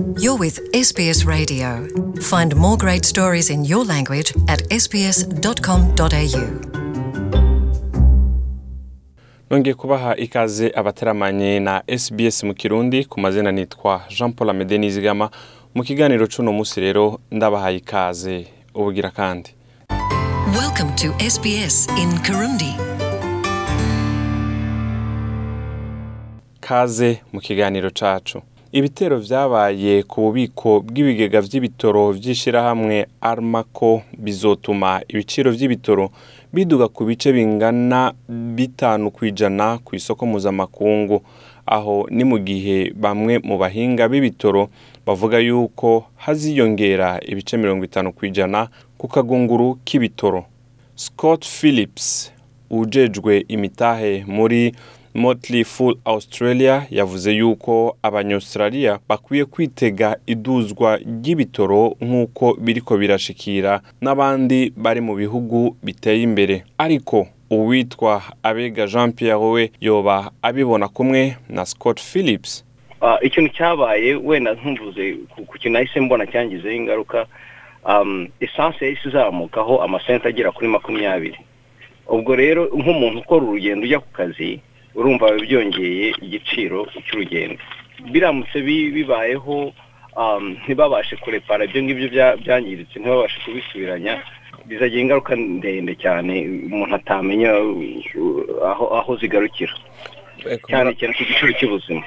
You're with SBS Radio. Find more great stories in your language at sbs.com.au. nongeye kubaha ikaze abateramanye na SBS mu kirundi ku mazina nitwa Jean Paul Amede Nizigama mu kiganiro c'uno musi rero ndabahaye ikaze ubugira kandi Welcome to SBS in Kirundi. kaze mu kiganiro cacu ibitero vyabaye ku bubiko bw'ibigega vy'ibitoro vy'ishirahamwe armako bizotuma ibiciro vy'ibitoro biduga ku bice bingana bitanu kw'ijana ku isoko mpuzamakungu. Aho ni mu gihe bamwe mu bahinga b'ibitoro bavuga yuko haziyongera ibice mirongo itanu kw'ijana ku kagunguru k'ibitoro. Scott phillips ujejwe imitahe muri Motley Fool Australia yavuze yuko abanyaustralia bakwiye kwitega iduzwa ry'ibitoro nk'uko biriko birashikira n'abandi bari mu bihugu biteye imbere. Ariko uwitwa abega jean pierre we yoba abibona kumwe na scott phillips. Ah, ikintu cyabaye wenda ntumvuze ku ku kintu nahise mbona cyangizeho ingaruka um, esanse yahise izamukaho amasenta agera kuri makumyabiri. Ubwo rero nk'umuntu ukora urugendo ujya ku kazi urumva byongeye igiciro cy'urugendo. Biramutse bi- bibayeho um, ntibabashe kurepara. Ibyo ngibyo bya- byangiritse ntibabashe kubisubiranya. Bizagira ingaruka ndende cyane umuntu atamenya uh, aho aho zigarukira. Cyane cyane ku giciro cy'ubuzima.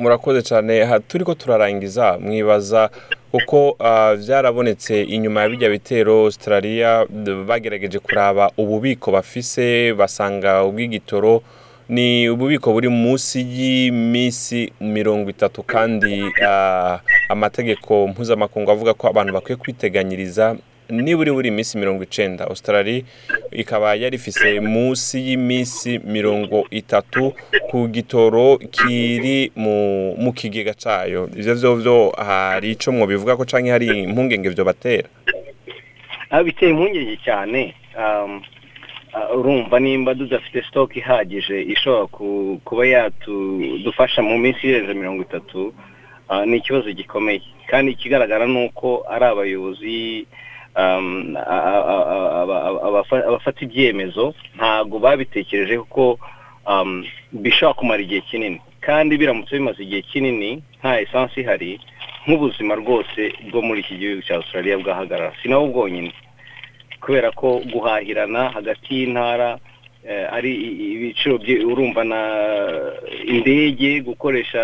Murakoze cyane. Aha turi ko turarangiza mwibaza kuko ah, vyarabonetse inyuma ya bijya bitero australia bagerageje kuraba ububiko bafise basanga ubw'igitoro ni ububiko buri munsi y'iminsi mirongo itatu kandi ah, amategeko mpuzamakungu avuga ko abantu bakwiye kwiteganyiriza niburi buri iminsi mirongo icenda. Australia ikaba yari ifise munsi y'iminsi mirongo itatu ku gitoro kiri mu, kigega cayo. Ivyo vyo vyo hari ico mwobivuga ko canke hari impungenge vyo batera aho biteye impungenge cyane um, urumva nimba tudafite stock ihagije ishobora ku- kuba yatudufasha mu minsi irenze mirongo itatu uh, ni ikibazo gikomeye. Kandi ikigaragara ni uko ari abayobozi um, abafata ibyemezo ntabwo babitekereje kuko um, bishobora kumara igihe kinini. Kandi biramutse bimaze igihe kinini nta esansi ihari nk'ubuzima rwose bwo muri iki gihugu cya australia bwahagarara. Si nabo bwonyine. Kubera ko guhahirana hagati y'intara eh, ari ibiciro urumva na indege gukoresha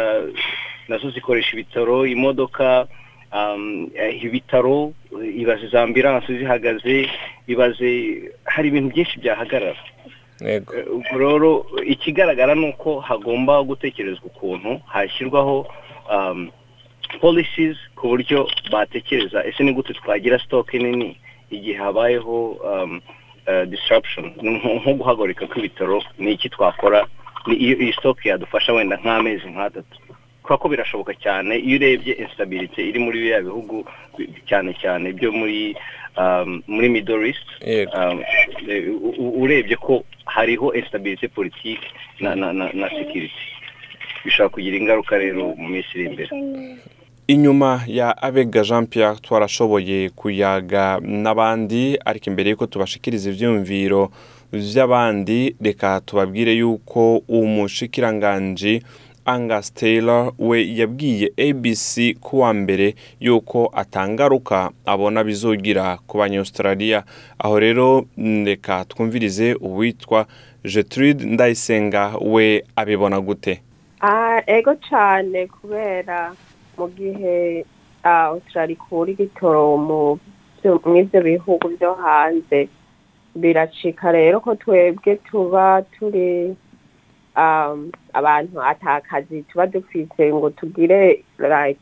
na zo zikoresha ibitaro imodoka um, eh, ibitaro ibaze za ambilanse zihagaze ibaze hari ibintu byinshi byahagarara. Eh, rero ikigaragara ni uko hagomba gutekerezwa ukuntu hashyirwaho um, policies ku buryo batekereza ese ni gute twagira stock nini? Igihe habayeho um, uh, disruption nko guhagarika kw'ibitaro ni iki twakora ni iyo iyi stock yadufasha wenda nk'amezi nk'atatu. Kubera ko birashoboka cyane iyo urebye instability iri muri biriya bihugu bi- cyane cyane byo muri um, muri middle east um, urebye ko hariho instability politique na na na, na security. Bishobora kugira ingaruka rero mu minsi iri imbere. Inyuma ya abega jean pierre twarashoboye kuyaga n'abandi ariko imbere y'uko tubashikiriza ivyumviro vy'abandi reka tubabwire yuko umushikiranganji Angus Taylor we yabwiye ABC kuwa mbere yuko atangaruka abona bizogira ku banyaustralia. Aho rero reka twumvirize uwitwa Gertrude Ndayisenga we abibona gute? Ah, ego cyane kubera mu gihe Australia ikura igitoro mu byo- mw'ivyo bihugu byo hanze. Biracika rero ko twebwe tuba turi abantu atakazi tuba dufise ngo tugire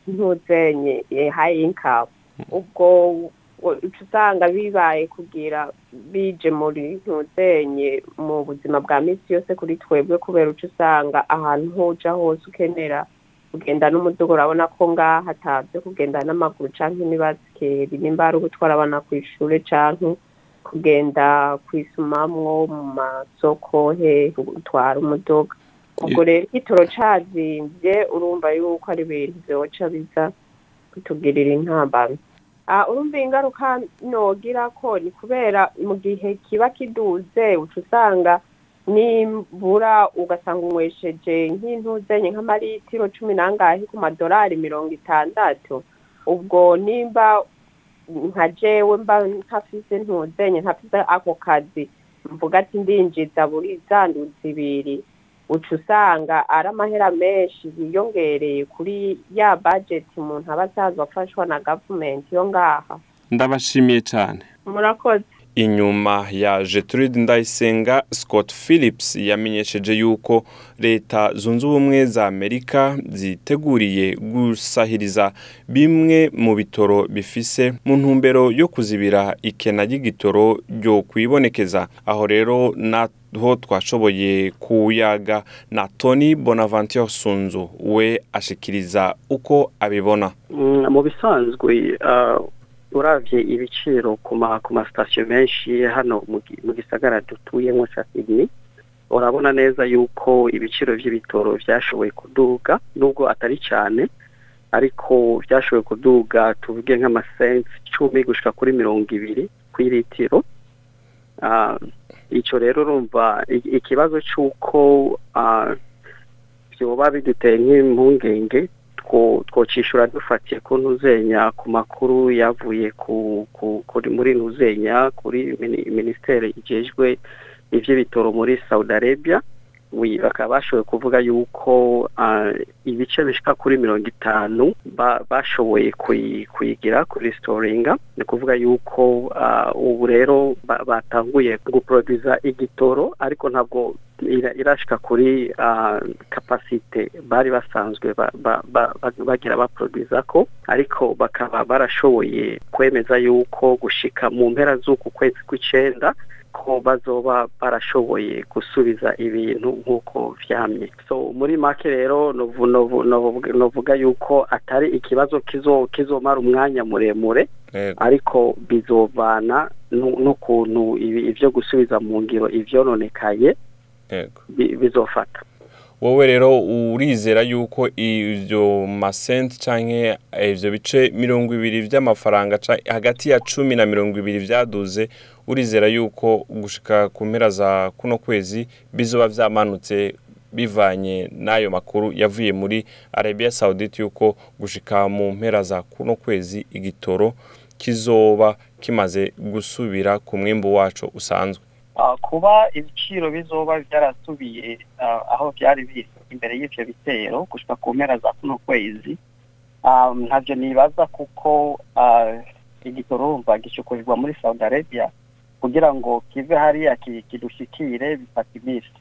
ntuzenye high income. Ubwo usanga bibaye kugira bije muri ntuzenye mu buzima bwa minsi yose kuri twebwe kubera uca usanga ahantu hoja hose ukenera kugenda n'umuduga urabona ko ngaha atabyo kugenda n'amaguru canke n'ibasikeri nimba ari ugutwara abana kw'ishure canke kugenda kwisumamwo mu masoko he gutwara umuduga. Ubwo rero igitoro cazimvye urumva yuko ari ibintu vyoca biza kutugirira intambamyi Ah, urumva ingaruka nogira ko ni kubera mu gihe kiba kiduze uca usanga nimbura ugasanga unywesheje nk'intuzenye nk'amaritiro cumi n'angahe ku madolari mirongo itandatu. Ubwo nimba nka jewe mba ntafise ntuzenye ntafise ako kazi. Mvuga ati ndinjiza buri zanduzi ibiri. Uca usanga ari amahera menshi yiyongereye kuri ya budget umuntu aba asanzwe afashwa na gavumenti yo ngaha. Ndabashimiye cyane murakoze. Inyuma ya Gertrude Ndayisenga Scott Phillips yamenyesheje yuko leta zunze ubumwe za Amerika ziteguriye gusahiriza bimwe mu bitoro bifise mu ntumbero yo kuzibira ikena ry'igitoro ryo kwibonekeza. Aho rero naho twashoboye kuyaga na Tony Bonaventure Sunzu we ashikiriza uko abibona. Mm, mu bisanzwe ah, uravye ibiciro ku ma ku masitasiyo menshi hano mu gi- mu gisagara dutuyemo ca Sydney. Urabona neza yuko ibiciro vy'ibitoro vyashoboye kuduga nubwo atari cyane ariko vyashoboye kuduga tuvuge nk'amasensi cumi gushika kuri mirongo ibiri kw'iritiro Ah, ico rero urumva ikibazo c'uko ah, vyoba biduteye nk'impungenge two twocishura dufatiye ku ntuzenya ku makuru yavuye muri ntuzenya kuri mini- ministere ijejwe ivy'ibitoro muri Saudi Arabia. Bakaba bashoboye kuvuga yuko ah, ibice bishika kuri mirongo itanu ba- bashoboye kuyi- kuyigira kuri storinga ni kuvuga yuko ah, ubu rero ba- batanguye guproduza igitoro ariko ntabwo ira- irashika kuri ah, kapasite bari basanzwe ba- ba- ba- ba- bagira baproduza ko. Ariko bakaba barashoboye kwemeza yuko gushika mu mpera z'uku kwezi kw'icenda ko bazoba barashoboye gusubiza ibintu nk'uko vyamye. So muri make rero novu- novu- novuga yuko atari ikibazo kizo kizomara umwanya muremure ariko bizovana nu- n'ukuntu ivyo gusubiza mu ngiro bi- bizofata. Wowe rero urizera yuko ibyo masenti cyangwa ibyo bice mirongo ibiri by'amafaranga hagati ya cumi na mirongo ibiri byaduze urizera yuko gushika ku mpera za kuno kwezi bizoba byamanutse bivanye n'ayo makuru yavuye muri arabiya sawudite yuko gushika mu mpera za kuno kwezi igitoro kizoba kimaze gusubira ku mwimbu wacu usanzwe. Kuba ibiciro bizoba byarasubiye ah, aho byari biri imbere y'ivyo bitero gushika ku mpera za kuno kwezi ah, ntavyo nibaza kuko ah, igitoro urumva gishukurirwa muri Saudi Arabia kugira ngo kive hariya ki- kidushikire bifata iminsi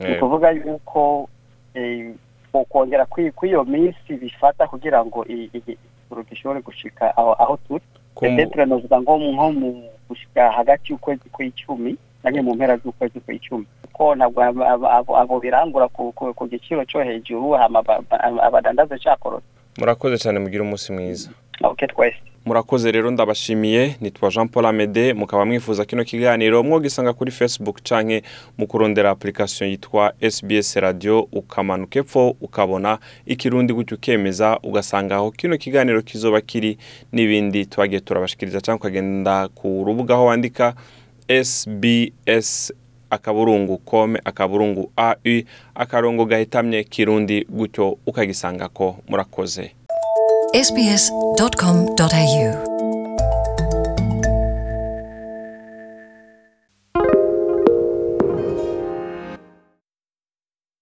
ni Yego. ukuvuga yuko eh, ukongera kwi- kw'iyo minsi bifata kugira ngo i- i- igitoro gishobore gushika aho turi Ko mu- Petetre novuga ngo nko mu gushika hagati y'ukwezi kw'icumi nange mu mpera z'ukwezi kw'icumi. Kuko ntabwo abo- birangura ku ku- ku giciro cyo hejuru abadandaza cyakorotse murakoze cyane mugire umunsi mwiza. Ok twese. Murakoze rero ndabashimiye. Nitwa jean paul amede mukaba mwifuza kino kiganiro. Mwogisanga kuri facebook canke mu kurondera application yitwa sbs radio ukamanuka epfo ukabona ikirundi gutyo ukemeza ugasanga aho kino kiganiro kizoba kiri n'ibindi twagiye turabashikiriza cyangwa ukagenda ku rubuga aho wandika. Sbs akaburungu kome akaburungu au akarongo gahitamye kirundi gutyo ukagisangako murakoze. Sbs.com.au